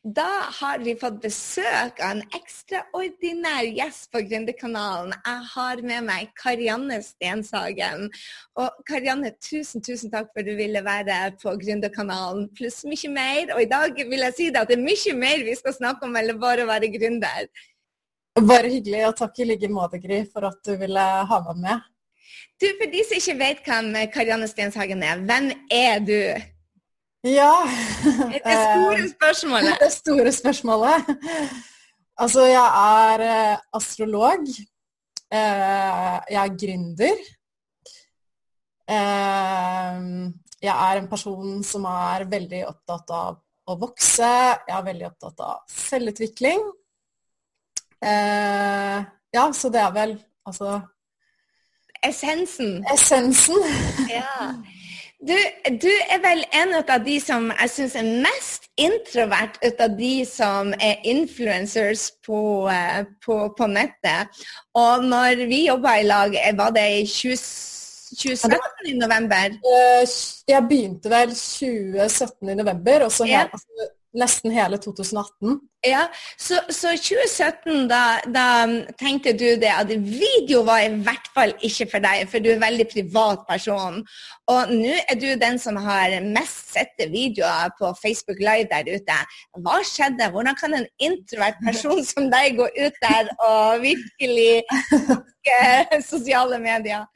Da har vi fått besøk av en ekstraordinær gjest på Gründerkanalen. Jeg har med meg Karianne Stenshagen. Og Karianne, tusen, tusen takk for at du ville være på Gründerkanalen, pluss mye mer. Og i dag vil jeg si det at det er mye mer vi skal snakke om, eller bare å være gründer. Bare hyggelig, og takk i like måte, Gry, for at du ville ha meg med. Du, For de som ikke vet hvem Karianne Stenshagen er, hvem er du? Ja Det store spørsmålet. Det store spørsmålet. Altså, jeg er eh, astrolog. Eh, jeg er gründer. Eh, jeg er en person som er veldig opptatt av å vokse. Jeg er veldig opptatt av selvutvikling. Ja, så det er vel altså Essensen. Essensen. Ja. Du, du, er vel en av de som jeg syns er mest introvert ut av de som er influencers på, eh, på, på, nettet. Og når vi jobba i lag, eh, var det i 2017 i november? Eh, jeg begynte vel 2017 i november, og så ja. altså, nesten hele 2018. Ja, Så, så 2017, da, da, tenkte du det at video var i hvert fall ikke for deg, for du er en veldig privat person. Og nå er du den som har mest sette videoer på Facebook Live der ute. Hva skjedde? Hvordan kan en introvert person som deg gå ut der og virkelig bruke sosiale medier?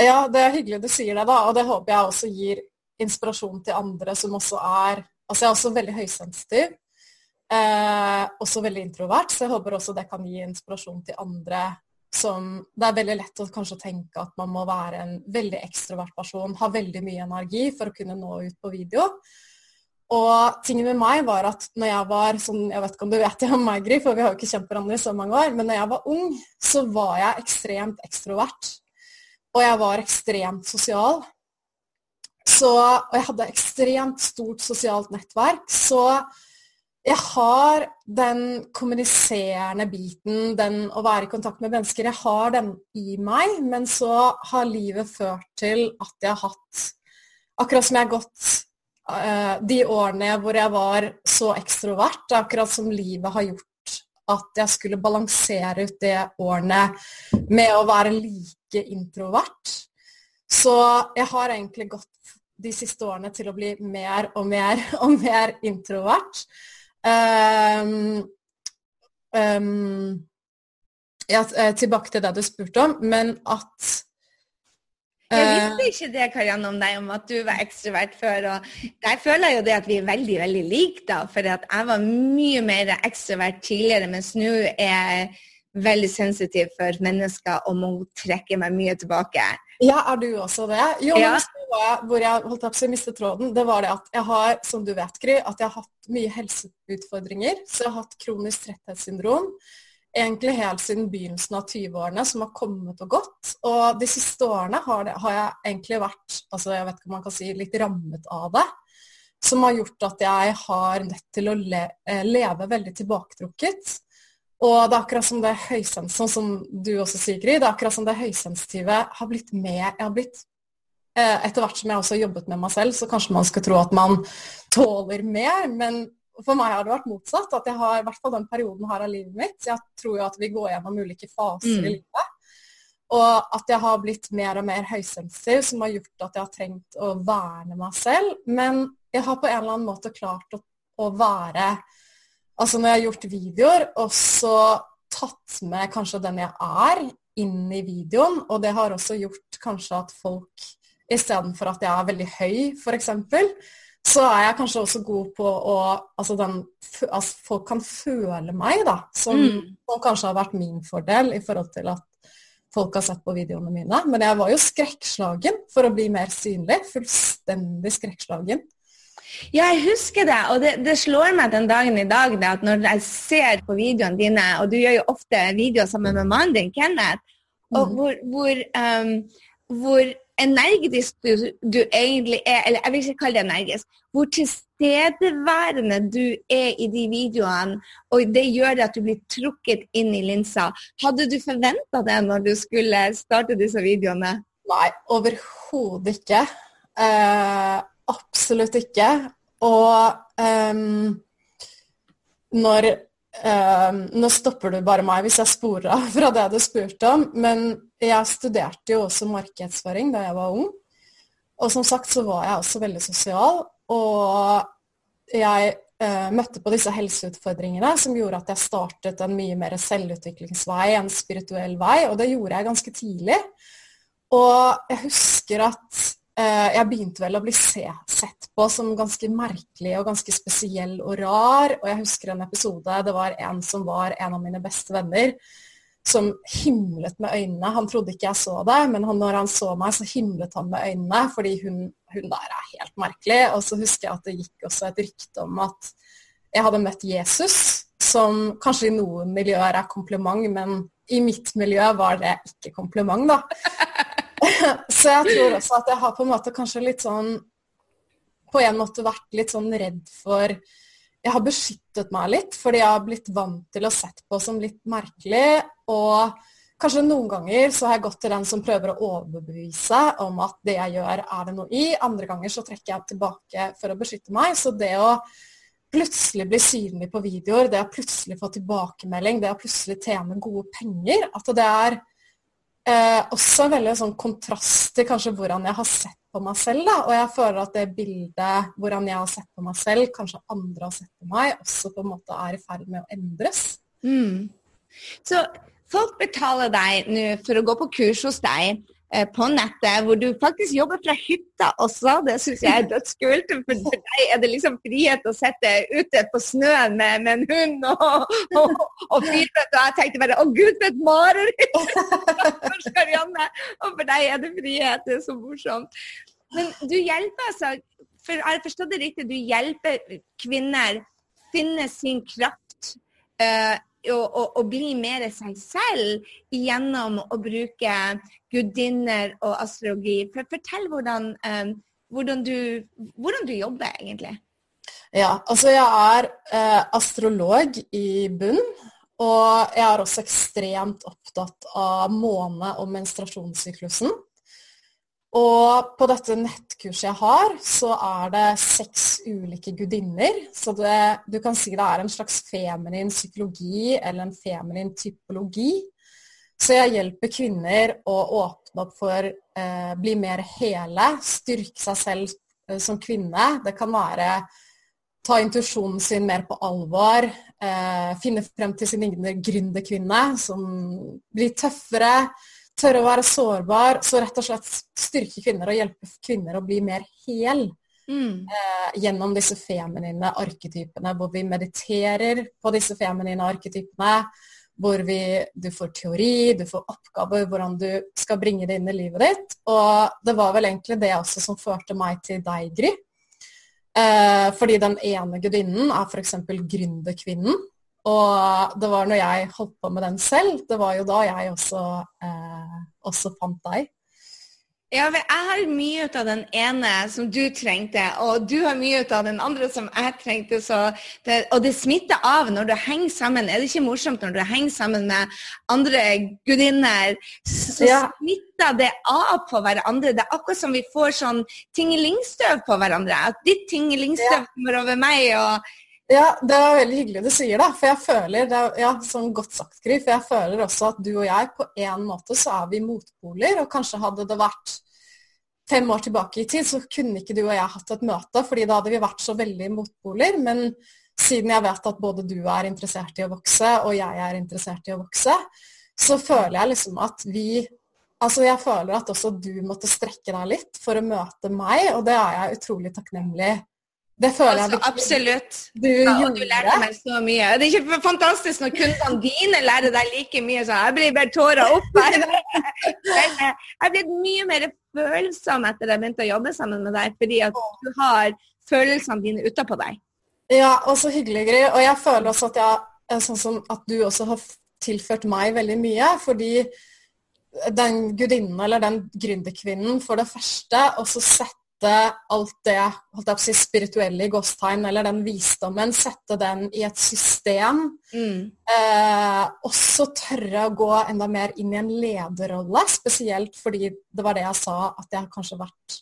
Ja, det er hyggelig du sier det, da. Og det håper jeg også gir inspirasjon til andre som også er Altså jeg er også veldig høysensitiv. Eh, også veldig introvert, så jeg håper også det kan gi inspirasjon til andre som Det er veldig lett å kanskje tenke at man må være en veldig ekstrovert person, ha veldig mye energi for å kunne nå ut på video. Og tingen med meg var at når jeg var sånn, jeg vet ikke om du vet det om meg, Gry, for vi har jo ikke kjent hverandre i så mange år, men når jeg var ung, så var jeg ekstremt ekstrovert. Og jeg var ekstremt sosial. Så, og jeg hadde ekstremt stort sosialt nettverk. Så jeg har den kommuniserende biten, den å være i kontakt med mennesker, jeg har den i meg. Men så har livet ført til at jeg har hatt Akkurat som jeg har gått uh, de årene hvor jeg var så ekstrovert, akkurat som livet har gjort at jeg skulle balansere ut de årene med å være like introvert. Så jeg har egentlig gått de siste årene til å bli mer og mer og mer introvert. Um, um, ja, eh, tilbake til det du spurte om, men at jeg eh, visste ikke det Karianne, om deg, om at du var ekstrovert før. og Der føler jeg jo det at vi er veldig veldig like, da. For jeg var mye mer ekstrovert tidligere, mens nå er jeg veldig sensitiv for mennesker og må trekke meg mye tilbake. Ja, er du også det? Jo, ja. men hvor jeg holdt opp så jeg mistet tråden, det var det at jeg har, som du vet, Gry, at jeg har hatt mye helseutfordringer. Så jeg har hatt kronisk tretthetssyndrom egentlig helt siden begynnelsen av 20-årene, som har kommet og gått. Og de siste årene har, det, har, jeg egentlig vært altså jeg vet ikke om man kan si, litt rammet av det. Som har gjort at jeg har nødt til å le, eh, leve veldig tilbaketrukket. Og det er akkurat som det høysensitive, sånn som du også sier, Gry, det er akkurat som det høysensitive har blitt med Jeg har blitt Etter hvert som jeg også har jobbet med meg selv, så kanskje man skal tro at man tåler mer, men for meg har det vært motsatt. At jeg har i hvert fall den perioden her av livet mitt. Jeg tror jo at vi går gjennom ulike faser mm. i livet. Og at jeg har blitt mer og mer høysensitiv, som har gjort at jeg har trengt å verne meg selv. Men jeg har på en eller annen måte klart å, å være Altså når jeg har gjort videoer, og så tatt med kanskje den jeg er, inn i videoen. Og det har også gjort kanskje at folk, istedenfor at jeg er veldig høy, f.eks., så er jeg kanskje også god på å Altså, den, altså folk kan føle meg, da. Som, mm. som, kanskje har vært min fordel i forhold til at folk har sett på videoene mine. Men jeg var jo skrekkslagen for å bli mer synlig. Fullstendig skrekkslagen. Ja, jeg husker det. Og det, det, slår meg den dagen i dag det, at når jeg ser på videoene dine, og du gjør jo ofte videoer sammen med mannen din, Kenneth, og mm. hvor, hvor, um, hvor, energisk du, du, egentlig er, eller jeg vil ikke kalle det energisk, hvor tilstedeværende du er i de videoene, og det gjør at du blir trukket inn i linsa. Hadde du forventa det når du skulle starte disse videoene? Nei, overhodet ikke. Uh, Absolutt ikke. Og um, når uh, Nå stopper du bare meg hvis jeg sporer av fra det du spurte om, men jeg studerte jo også markedsføring da jeg var ung. Og som sagt så var jeg også veldig sosial, og jeg uh, møtte på disse helseutfordringene som gjorde at jeg startet en mye mer selvutviklingsvei, en spirituell vei, og det gjorde jeg ganske tidlig. Og jeg husker at jeg begynte vel å bli se, sett på som ganske merkelig og ganske spesiell og rar. Og jeg husker en episode, det var en som var en av mine beste venner, som himlet med øynene. Han trodde ikke jeg så det, men han, når han så meg, så himlet han med øynene, fordi hun, hun der er helt merkelig. Og så husker jeg at det gikk også et rykte om at jeg hadde møtt Jesus, som kanskje i noen miljøer er kompliment, men i mitt miljø var det ikke kompliment, da. så jeg tror også at jeg har på en måte kanskje litt sånn På en måte vært litt sånn redd for Jeg har beskyttet meg litt, fordi jeg har blitt vant til å sett på som litt merkelig. Og kanskje noen ganger så har jeg gått til den som prøver å overbevise om at det jeg gjør, er det noe i. Andre ganger så trekker jeg tilbake for å beskytte meg. Så det å plutselig bli synlig på videoer, det å plutselig få tilbakemelding, det å plutselig tjene gode penger, at det er Eh, også en veldig sånn kontrast til kanskje hvordan jeg har sett på meg selv. Da. Og jeg føler at det bildet hvordan jeg har sett på meg selv, kanskje andre har sett på meg, også på en måte er i ferd med å endres. Mm. Så folk betaler deg nå for å gå på kurs hos deg. Eh, på nettet, hvor du faktisk jobber fra hytta også. Det syns jeg er dødskult. For, for deg er det liksom frihet å sitte ute på snøen med, med en hund og, og, og fyrbøtte. Og jeg tenkte bare å gud, for et mareritt! og for deg er det frihet. Det er så morsomt. Men du hjelper altså for Jeg har forstått det riktig, du hjelper kvinner finne sin kraft. Uh, å, å, å, bli mer seg selv gjennom å bruke gudinner og astrologi. For, fortell hvordan, um, hvordan, du, hvordan, du, jobber, egentlig. Ja, altså jeg er eh, astrolog i bunn. Og jeg er også ekstremt opptatt av måne- og menstruasjonssyklusen. Og på dette nettkurset jeg har, så er det seks ulike gudinner. Så det, du kan si det er en slags feminin psykologi eller en feminin typologi. Så jeg hjelper kvinner å åpne opp for eh, bli mer hele, styrke seg selv eh, som kvinne. Det kan være ta intuisjonen sin mer på alvor, eh, finne frem til sin egen gründerkvinne, som blir tøffere tørre å være sårbar, så rett og slett styrke kvinner og hjelpe kvinner å bli mer hel. Mm. Eh, gjennom disse feminine arketypene, hvor vi mediterer på disse feminine arketypene. Hvor vi, du får teori, du får oppgaver, hvordan du skal bringe det inn i livet ditt. Og det var vel egentlig det også som førte meg til deg, Gry. Eh, fordi den ene gudinnen er f.eks. gründerkvinnen. Og det var når jeg holdt på med den selv, det var jo da jeg også, eh, også fant deg. Ja, jeg har mye ut av den ene som du trengte, og du har mye ut av den andre som jeg trengte. Det, og det smitter av når du henger sammen. Er det ikke morsomt når du henger sammen med andre gudinner? Så ja. smitter det av på hverandre. Det er akkurat som vi får sånn tingelingstøv på hverandre. At ditt tingelingstøv kommer over meg, og ja, det er veldig hyggelig du sier det. For jeg føler, det er, ja, sånn godt sagt, Gry, for jeg føler også at du og jeg på en måte så er vi motpoler. Og kanskje hadde det vært fem år tilbake i tid, så kunne ikke du og jeg hatt et møte, fordi da hadde vi vært så veldig motpoler. Men siden jeg vet at både du er interessert i å vokse, og jeg er interessert i å vokse, så føler jeg liksom at vi Altså, jeg føler at også du måtte strekke deg litt for å møte meg, og det er jeg utrolig takknemlig det føler jeg altså, Absolutt. Du, ja, og du lærte meg så mye. Det er ikke fantastisk når kundene dine lærer deg like mye, så jeg blir bare tårer opp. Eh, jeg er blitt mye mer følsom etter at jeg begynte å jobbe sammen med deg, fordi at du har følelsene dine utapå deg. Ja, og så hyggelig, Gry. Og jeg føler også at, jeg, sånn som at du også har tilført meg veldig mye. Fordi den gudinnen eller den gründerkvinnen, for det første, også sett sette alt det holdt jeg på å si, spirituelle i gåstegn, eller den visdommen, sette den i et system. Mm. Eh, også tørre å gå enda mer inn i en lederrolle, spesielt fordi det var det jeg sa, at jeg har kanskje vært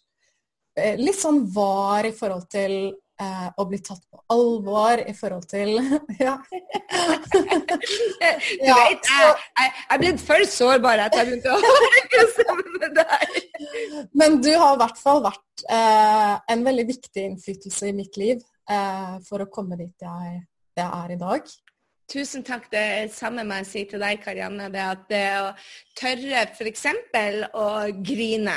eh, litt sånn var i forhold til eh, å bli tatt på alvor i forhold til Ja. ja, vet, jeg, jeg, jeg ble for sårbar etter jeg begynte å sammen med deg. Men du har i hvert fall vært eh, en veldig viktig innflytelse i mitt liv eh, for å komme dit jeg, jeg er i dag. Tusen takk. Det samme må jeg si til deg, Karianne. Det at det å tørre f.eks. å grine,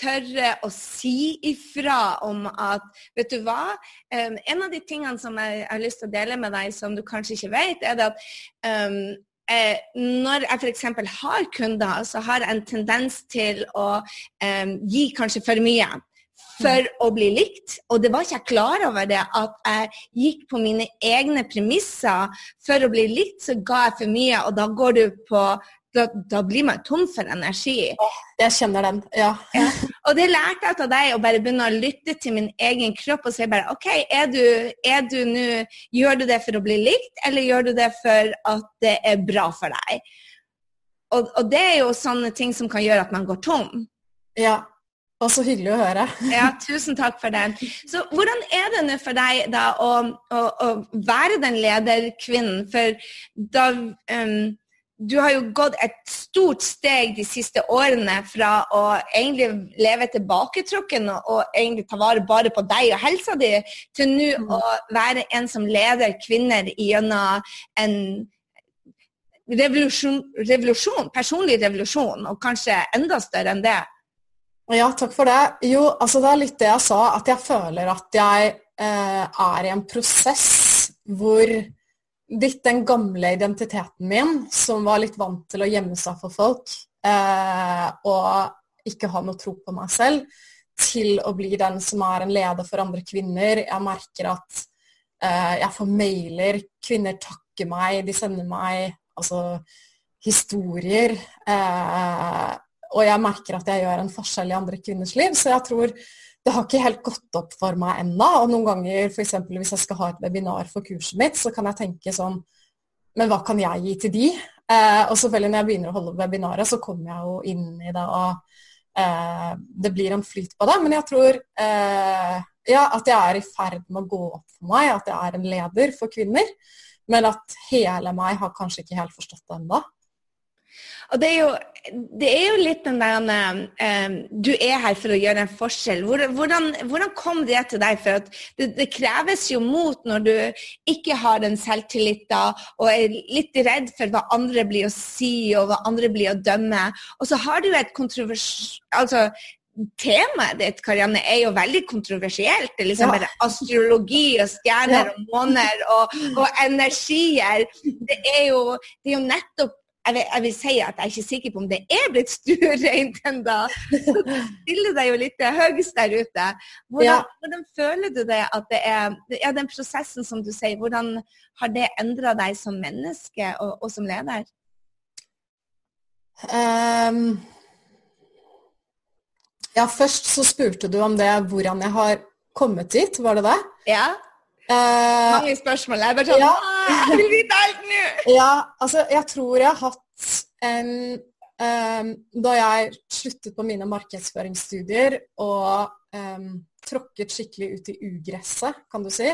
tørre å si ifra om at Vet du hva? En av de tingene som jeg har lyst til å dele med deg, som du kanskje ikke vet, er det at um, Eh, når jeg f.eks. har kunder, så har jeg en tendens til å eh, gi kanskje for mye for å bli likt. Og det var ikke jeg klar over det, at jeg gikk på mine egne premisser. For å bli likt, så ga jeg for mye, og da går du på da, da blir man tom for energi. Jeg kjenner den, ja. ja. Og det lærte jeg av deg, å bare begynne å lytte til min egen kropp og si bare OK, er du, er du nå Gjør du det for å bli likt, eller gjør du det for at det er bra for deg? Og, og det er jo sånne ting som kan gjøre at man går tom. Ja, og så hyggelig å høre. ja, tusen takk for den. Så hvordan er det nå for deg da å, å, å være den lederkvinnen? For da um, Du har jo gått et stort steg de siste årene fra å egentlig leve tilbaketrukken og, og egentlig ta vare bare på deg og helsa di, til nå mm. å være en som leder kvinner gjennom en revolusjon, revolusjon, personlig revolusjon, og kanskje enda større enn det. Ja, takk for det. Jo, altså det er litt det jeg sa, at jeg føler at jeg eh, er i en prosess hvor litt den gamle identiteten min, som var litt vant til å gjemme seg for folk eh, og ikke ha noe tro på meg selv, til å bli den som er en leder for andre kvinner. Jeg merker at eh, jeg får mailer, kvinner takker meg, de sender meg altså historier. Eh, og jeg merker at jeg gjør en forskjell i andre kvinners liv. Så jeg tror det har ikke helt gått opp for meg ennå. Og noen ganger, f.eks. hvis jeg skal ha et webinar for kurset mitt, så kan jeg tenke sånn Men hva kan jeg gi til de? Eh, og selvfølgelig når jeg begynner å holde webinaret, så kommer jeg jo inn i det, og eh, det blir en flyt på det. Men jeg tror eh, ja, at jeg er i ferd med å gå opp for meg, at jeg er en leder for kvinner. Men at hele meg har kanskje ikke helt forstått det ennå. Og det er, jo, det er jo litt den der um, Du er her for å gjøre en forskjell. Hvordan, hvordan kom det til deg? For det, det, kreves jo mot når du ikke har den selvtilliten og er litt redd for hva andre blir å si og hva andre blir å dømme. Og så har du et kontrovers... Altså, Temaet ditt Karianne, er jo veldig kontroversielt. Det er liksom ja. astrologi og stjerner ja. og måner og, og energier. Det er, jo, det er jo nettopp jeg vil, jeg vil, si at jeg er ikke sikker på om det er blitt stuereint ennå. Så du stiller deg jo litt høyest der ute. Hvordan, ja. hvordan, føler du det at det er ja, den prosessen som du sier, hvordan har det endra deg som menneske og, og som leder? Um, ja, først så spurte du om det hvordan jeg har kommet dit, var det det? Ja. Uh, Mange spørsmål. Jeg bare sånn ja. Jeg vil vite alt nå! ja, altså jeg tror jeg har hatt en um, Da jeg sluttet på mine markedsføringsstudier og um, tråkket skikkelig ut i ugresset, kan du si.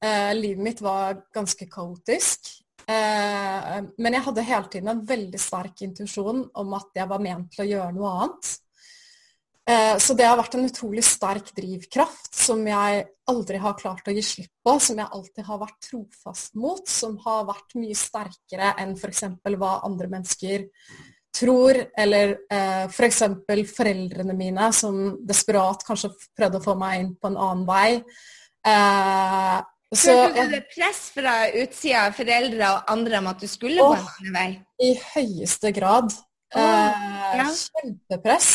Uh, livet mitt var ganske kaotisk. Uh, men jeg hadde hele tiden en veldig sterk intuisjon om at jeg var ment til å gjøre noe annet. Eh, så det har vært en utrolig sterk drivkraft som jeg aldri har klart å gi slipp på, som jeg alltid har vært trofast mot, som har vært mye sterkere enn f.eks. hva andre mennesker tror, eller eh, f.eks. For foreldrene mine som desperat kanskje prøvde å få meg inn på en annen vei. Eh, Følte du det press fra utsida av foreldre og andre om at du skulle på en annen vei? I høyeste grad. Eh, ja. Kjempepress.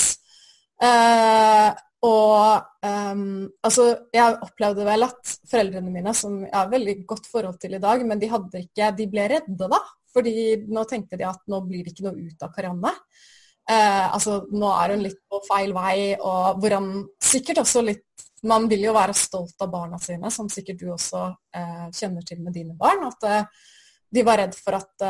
Uh, og um, altså, jeg opplevde vel at foreldrene mine, som jeg har veldig godt forhold til i dag, men de hadde ikke De ble redde, da. Fordi nå tenkte de at nå blir det ikke noe ut av Karianne. Uh, altså, nå er hun litt på feil vei, og hvordan sikkert også litt Man vil jo være stolt av barna sine, som sikkert du også uh, kjenner til med dine barn. At de var redd for at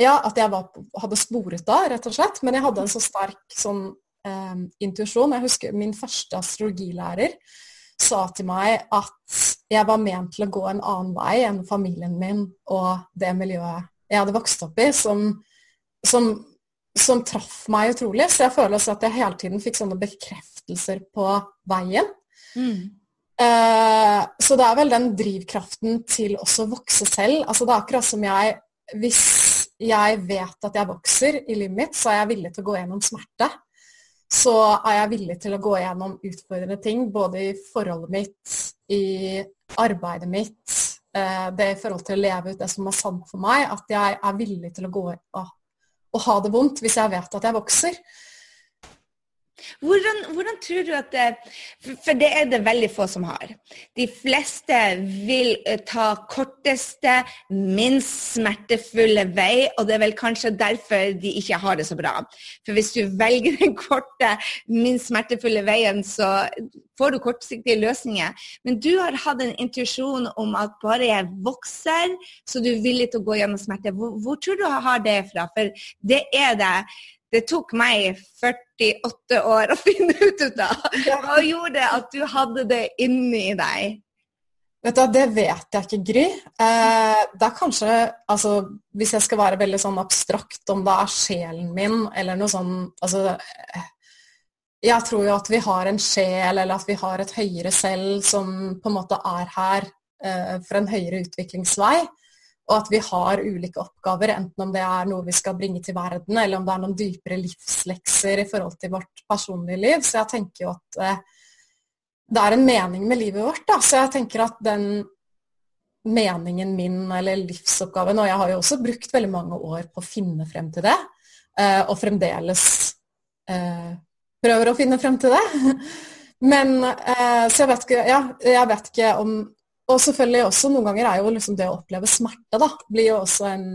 ja, at jeg var, hadde sporet da, rett og slett. Men jeg hadde en så sterk sånn eh, intuisjon. Jeg husker min første astrologilærer sa til meg at jeg var ment til å gå en annen vei enn familien min og det miljøet jeg hadde vokst opp i, som, som, som traff meg utrolig. Så jeg føler også at jeg hele tiden fikk sånne bekreftelser på veien. Mm. Uh, så det er vel den drivkraften til også å vokse selv. Altså det er akkurat som jeg Hvis jeg vet at jeg vokser i livet mitt, så er jeg villig til å gå gjennom smerte. Så er jeg villig til å gå gjennom utfordrende ting, både i forholdet mitt, i arbeidet mitt, uh, det i forhold til å leve ut det som er sant for meg. At jeg er villig til å gå og, og ha det vondt hvis jeg vet at jeg vokser. Hvordan, hvordan, tror du at det For det er det veldig få som har. De fleste vil eh, ta korteste, minst smertefulle vei, og det er vel kanskje derfor de ikke har det så bra. For hvis du velger den korte, minst smertefulle veien, så får du kortsiktige løsninger. Men du har hatt en intuisjon om at bare jeg vokser, så du er villig til å gå gjennom smerte. Hvor, hvor tror du har det fra? For det er det det tok meg 48 år å finne ut av. Hva gjorde at du hadde det inni deg? Vet du, Det vet jeg ikke, Gry. Eh, det er kanskje, altså, Hvis jeg skal være veldig sånn abstrakt, om det er sjelen min eller noe sånn altså, Jeg tror jo at vi har en sjel, eller at vi har et høyere selv som på en måte er her eh, for en høyere utviklingsvei og at vi har ulike oppgaver, enten om det er noe vi skal bringe til verden, eller om det er noen dypere livslekser i forhold til vårt personlige liv. Så jeg tenker jo at eh, det er en mening med livet vårt. Da. Så jeg tenker at den meningen min, eller livsoppgaven, og jeg har jo også brukt veldig mange år på å finne frem til det, eh, og fremdeles eh, prøver å finne frem til det. Men eh, Så jeg vet ikke, ja, jeg vet ikke om og selvfølgelig også noen ganger er jo liksom det å oppleve smerte da, blir jo også en,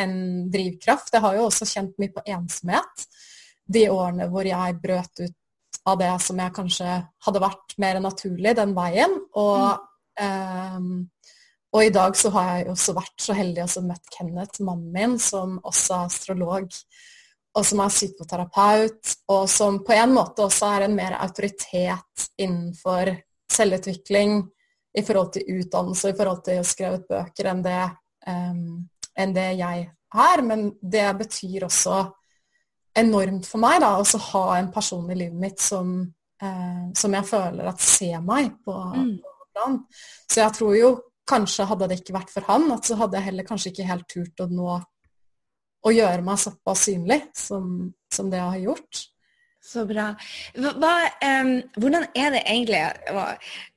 en, drivkraft. Jeg har jo også kjent mye på ensomhet de årene hvor jeg brøt ut av det som jeg kanskje hadde vært mer naturlig, den veien. Og, mm. um, og i dag så har jeg også vært så heldig å møtt Kenneth, mannen min, som også er astrolog, og som er psykoterapeut, og som på en måte også er en mer autoritet innenfor selvutvikling i forhold til utdannelse, i forhold til å skrive bøker, enn det, um, enn det jeg er. Men det betyr også enormt for meg da, å ha en person i livet mitt som, uh, som jeg føler at ser meg på, mm. plan. Så jeg tror jo kanskje hadde det ikke vært for han, at så hadde jeg heller kanskje ikke helt turt å nå å gjøre meg såpass synlig som, som det jeg har gjort. Så bra. Hva, um, hvordan er det egentlig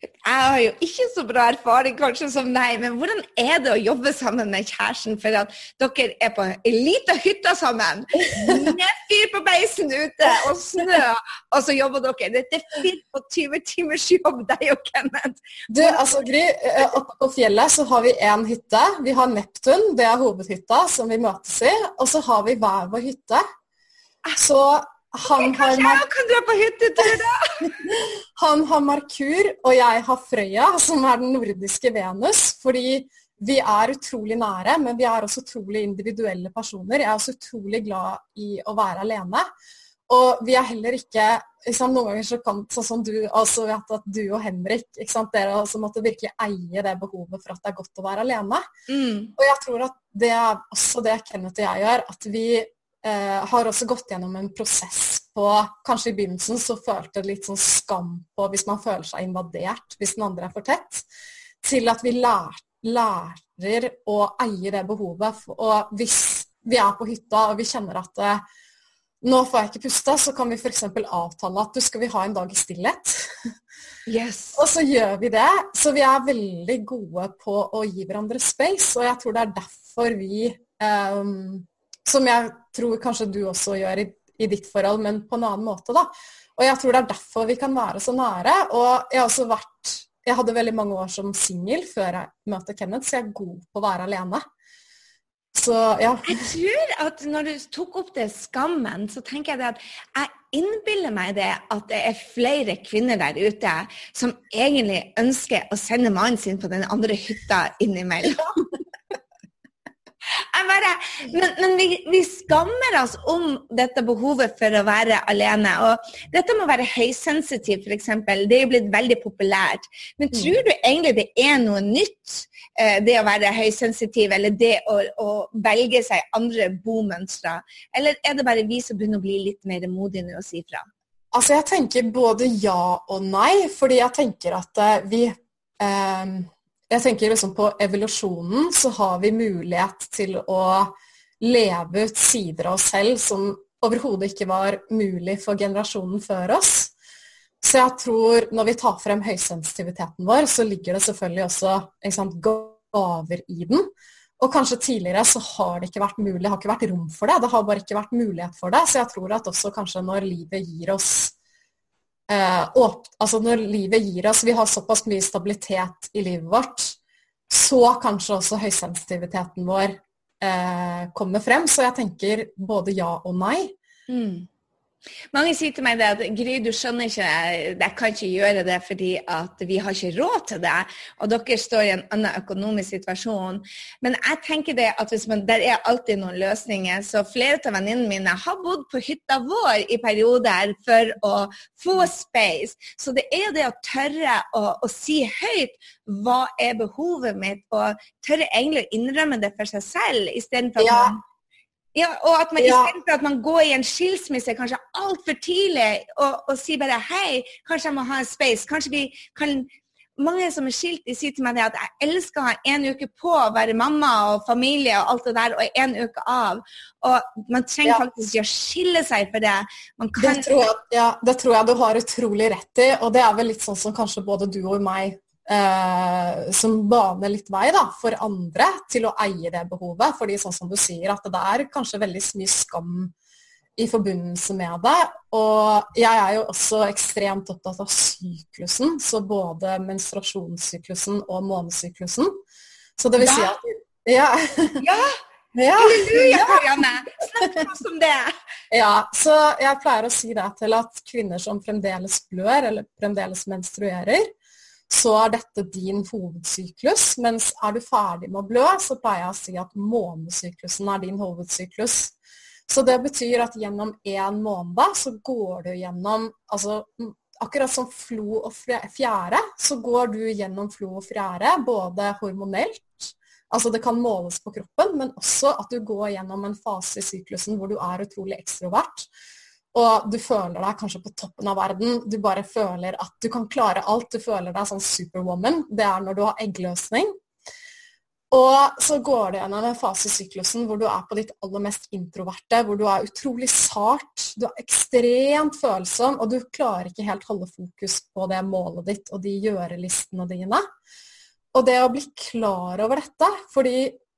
Jeg har jo ikke så bra erfaring kanskje som deg, men hvordan er det å jobbe sammen med kjæresten? For at dere er på ei lita hytte sammen. Fyr på beisen ute og snø, og så jobber dere. Dette er 24 timers jobb, deg og Kenneth. Du, altså Gry, eh, oppe på fjellet så har vi én hytte. Vi har Neptun, det er hovedhytta som vi møtes i. Og så har vi hver vår hytte. Så han har jeg kan dra på hyttetur, da? han har Markur, og jeg har Frøya, som er den nordiske Venus. Fordi vi er utrolig nære, men vi er også utrolig individuelle personer. Jeg er også utrolig glad i å være alene. Og vi er heller ikke liksom, Noen ganger så kan sånn som du altså vet at du og Henrik sant, dere altså måtte virkelig eie det behovet for at det er godt å være alene. Mm. Og jeg tror at det er også det Kenneth og jeg gjør. At vi eh, har også gått gjennom en prosess på Kanskje i begynnelsen så følte det litt sånn skam på hvis man føler seg invadert hvis den andre er for tett, til at vi lær, lærer å eie det behovet. Og hvis vi er på hytta og vi kjenner at eh, nå får jeg ikke puste, så kan vi f.eks. avtale at du skal vi ha en dag i stillhet. Yes. og så gjør vi det. Så vi er veldig gode på å gi hverandre space, og jeg tror det er derfor vi um, som jeg tror kanskje du også gjør i, i, ditt forhold, men på en annen måte, da. Og jeg tror det er derfor vi kan være så nære. Og jeg har også vært Jeg hadde veldig mange år som singel før jeg møtte Kenneth, så jeg er god på å være alene. Så, ja. Jeg tror at når du tok opp det skammen, så tenker jeg det at jeg innbiller meg det at det er flere kvinner der ute som egentlig ønsker å sende mannen sin på den andre hytta innimellom. Bare men, men vi, vi, skammer oss om dette behovet for å være alene. Og dette må være høysensitiv, f.eks. Det er jo blitt veldig populært. Men mm. tror du egentlig det er noe nytt, eh, det å være høysensitiv, eller det å, å velge seg andre bomønstre? Eller er det bare vi som begynner å bli litt mer modige nå og si fra? Altså, jeg tenker både ja og nei, fordi jeg tenker at eh, vi eh, jeg tenker liksom På evolusjonen så har vi mulighet til å leve ut sider av oss selv som overhodet ikke var mulig for generasjonen før oss. Så jeg tror når vi tar frem høysensitiviteten vår, så ligger det selvfølgelig også sant, gaver i den. Og kanskje tidligere så har det ikke vært mulig, det har ikke vært rom for det. Det har bare ikke vært mulighet for det. Så jeg tror at også kanskje når livet gir oss eh, åp, altså når livet gir oss Vi har såpass mye stabilitet i livet vårt, så kanskje også høysensitiviteten vår eh, kommer frem. Så jeg tenker både ja og nei. Mm. Mange sier til meg det at Gry, du skjønner ikke, jeg kan ikke gjøre det fordi at vi har ikke råd til det, og dere står i en annen økonomisk situasjon. Men jeg tenker det at man, der er alltid noen løsninger. Så flere av venninnene mine har bodd på hytta vår i perioder for å få space. Så det er det å tørre å, å si høyt hva er behovet mitt, og tørre egentlig å innrømme det for seg selv, istedenfor at ja. man ja, og at man ja. istedenfor at man går i en skilsmisse kanskje altfor tidlig og, og sier bare hei, kanskje jeg må ha en space. Kanskje vi kan mange som er skilt, de sier til meg at jeg elsker å ha en uke på å være mamma og familie og alt det der, og en uke av. Og man trenger ja. faktisk ikke å skille seg for det. Kan... det, tror jeg, ja, det tror jeg du har utrolig rett i, og det er vel litt sånn som kanskje både du og meg eh, som baner litt vei da, for andre til å eie det behovet. fordi sånn som du sier, at det er kanskje veldig mye skam i forbindelse med det. Og jeg er jo også ekstremt opptatt av syklusen, så både menstruasjonssyklusen og månesyklusen. Så det vil si at Ja! ja. Ja. Halleluja, Karianne! Snakk til oss om det! Ja, så jeg pleier å si det til at kvinner som fremdeles blør, eller fremdeles menstruerer, så er dette din hovedsyklus. Mens er du ferdig med å blø, så pleier jeg å si at månesyklusen er din hovedsyklus. Så det betyr at gjennom én måned så går du gjennom altså Akkurat som flo og fjære, så går du gjennom flo og fjære både hormonelt Altså det kan måles på kroppen, men også at du går gjennom en fase i syklusen hvor du er utrolig ekstrovert. Og du føler deg kanskje på toppen av verden. Du bare føler at du kan klare alt. Du føler deg sånn superwoman. Det er når du har eggløsning. Og så går du gjennom en fase i syklusen hvor du er på ditt aller mest introverte, hvor du er utrolig sart, du er ekstremt følsom, og du klarer ikke helt holde fokus på det målet ditt og de gjørelistene dine. Og det å bli klar over dette, fordi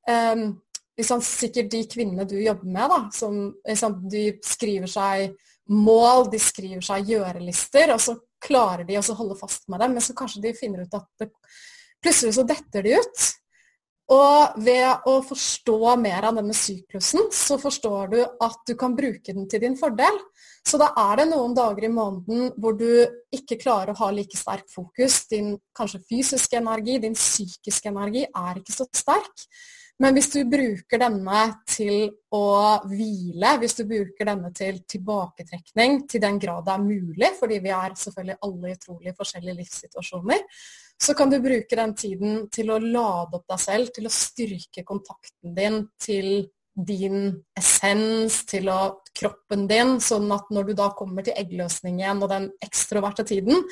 um, liksom, sikkert de kvinnene du jobber med, da, som liksom, de skriver seg mål, de skriver seg gjørelister, og så klarer de å holde fast med dem, men så kanskje de finner ut at det, plutselig så detter de ut. Og ved å forstå mer av denne syklusen, så forstår du at du kan bruke den til din fordel. Så da er det noen dager i måneden hvor du ikke klarer å ha like sterk fokus. Din kanskje fysiske energi, din psykiske energi er ikke så sterk. Men hvis du bruker denne til å hvile, hvis du bruker denne til tilbaketrekning til den grad det er mulig, fordi vi er selvfølgelig alle i utrolig forskjellige livssituasjoner, så kan du bruke den tiden til å lade opp deg selv, til å styrke kontakten din til din essens, til å, kroppen din, sånn at når du da kommer til eggløsningen og den ekstroverte tiden,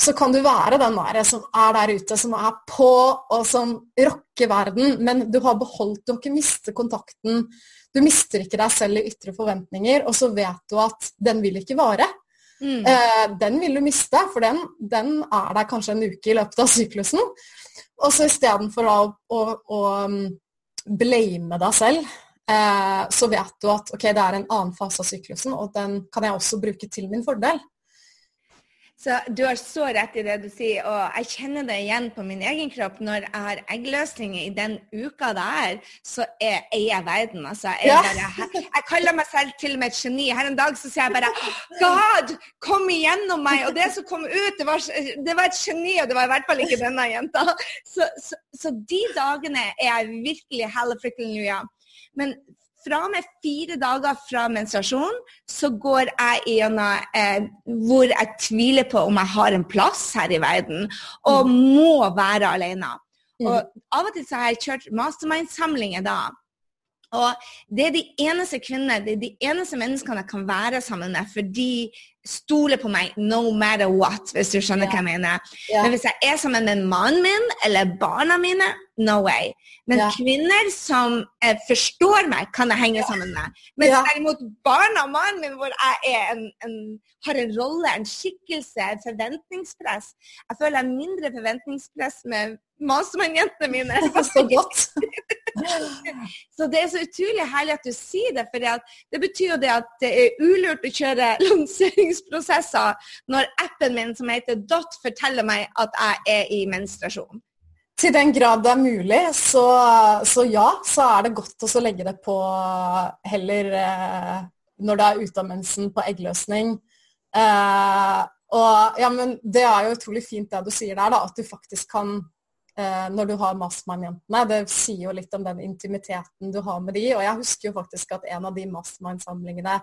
så kan du være den der som er der ute, som er på og som rocker verden, men du har beholdt, du har ikke mistet kontakten. Du mister ikke deg selv i ytre forventninger, og så vet du at den vil ikke vare. Mm. Eh, den vil du miste, for den, den, er der kanskje en uke i løpet av syklusen. Og så istedenfor å, å, å um, blame deg selv eh, så vet du at ok, det er en annen fase av syklusen, og den kan jeg også bruke til min fordel. Så Du har så rett i det du sier, og jeg kjenner det igjen på min egen kropp. Når jeg har eggløsninger i den uka det er, så er jeg verden. Altså, jeg, ja. bare, jeg, kaller meg selv til og med et geni. Her en dag så sier jeg bare God, kom igjennom meg! Og det som kom ut, det var, det var et geni, og det var i hvert fall ikke denne jenta. Så, så, så de dagene er jeg virkelig halleluja. Men fra og med fire dager fra menstruasjon så går jeg gjennom eh, hvor jeg tviler på om jeg har en plass her i verden, og mm. må være alene. Mm. Og Av og til så har jeg kjørt mastermind-samlinger da. Og Det er de eneste kvinnene, det er de eneste menneskene jeg kan være sammen med, for de stoler på meg no matter what, hvis du skjønner yeah. hva jeg mener. Yeah. Men hvis jeg er sammen med mannen min eller barna mine, no way. Men yeah. kvinner som eh, forstår meg, kan jeg henge sammen med. Men derimot barna og mannen min, hvor jeg en, en, har en rolle, en skikkelse, et forventningspress Jeg føler jeg mindre forventningspress med mastermann-jentene mine. så godt. så det er så utrolig herlig at du sier det, for det betyr jo det at det er ulurt å kjøre lanseringsprosesser når appen min som heter Dot forteller meg at jeg er i menstruasjon. Til den grad det er mulig, så, så ja, så er det godt å legge det på heller eh, når det er ute av mensen på eggløsning. Eh, og ja, men det er jo utrolig fint det du sier der, da, at du faktisk kan når du har Mastermind-jentene. Det sier jo litt om den intimiteten du har med de, og jeg husker jo faktisk at en av de Mastermind-samlingene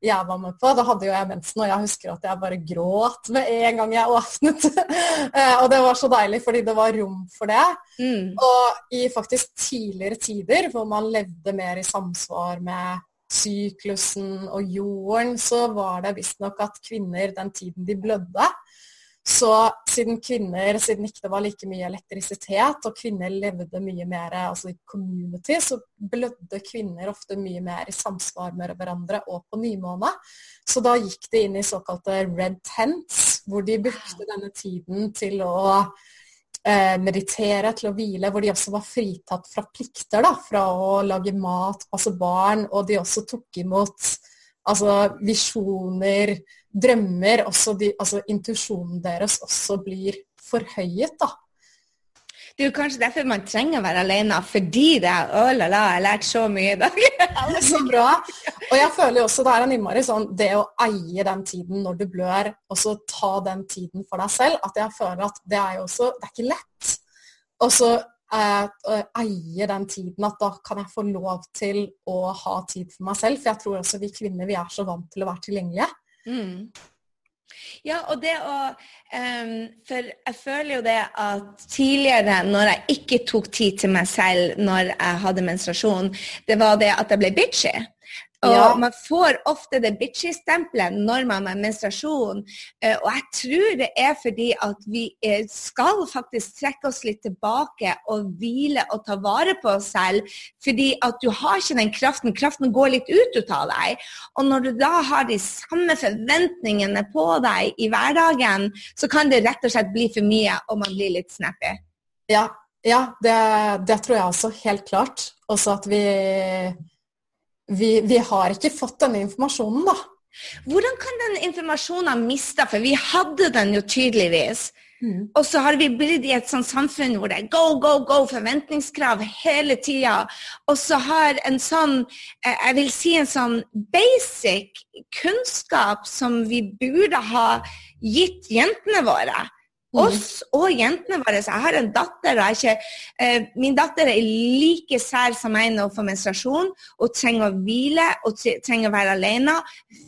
jeg var med på, da hadde jo jeg mensen, og jeg husker at jeg bare gråt med en gang jeg åpnet. eh, og det var så deilig, fordi det var rom for det. Mm. Og i faktisk tidligere tider, hvor man levde mer i samsvar med syklusen og jorden, så var det visstnok at kvinner den tiden de blødde, så siden kvinner, siden ikke det var like mye elektrisitet, og kvinner levde mye mer altså i community, så blødde kvinner ofte mye mer i samsvar med hverandre og på nymåne. Så da gikk de inn i såkalte red tents, hvor de brukte denne tiden til å eh, meditere, til å hvile, hvor de også var fritatt fra plikter, da, fra å lage mat, passe barn, og de også tok imot altså visjoner, drømmer, de, altså intuisjonen deres også blir forhøyet, da. Det er jo kanskje derfor man trenger å være alene, fordi det er Å la la, jeg har lært så mye i dag. så bra. Og jeg føler jo også det er en innmari sånn det å eie den tiden når du blør, og så ta den tiden for deg selv, at jeg føler at det er jo også Det er ikke lett. Og så eh, eie den tiden at da kan jeg få lov til å ha tid for meg selv. For jeg tror også vi kvinner vi er så vant til å være tilgjengelige. Mm. Ja, og det å um, For jeg føler jo det at tidligere, når jeg ikke tok tid til meg selv når jeg hadde menstruasjon, det var det at jeg ble bitchy. Og ja. man får ofte det bitchy-stempelet når man har menstruasjon. Eh, og jeg tror det er fordi at vi eh, skal faktisk trekke oss litt tilbake og hvile og ta vare på oss selv. Fordi at du har ikke den kraften. Kraften går litt ut av deg. Og når du da har de samme forventningene på deg i hverdagen, så kan det rett og slett bli for mye, og man blir litt snappy. Ja, ja det, det tror jeg også helt klart. Også at vi vi, vi, har ikke fått denne informasjonen, da. Hvordan kan den informasjonen miste? For vi hadde den jo tydeligvis. Mm. Og så har vi blitt i et sånt samfunn hvor det er go, go, go, forventningskrav hele tida. Og så har en sånn, eh, jeg vil si en sånn basic kunnskap som vi burde ha gitt jentene våre. Mm. Oss og jentene våre. Jeg har en datter, ikke, eh, min datter er like sær som meg nå for menstruasjon. og trenger å hvile og trenger å være alene.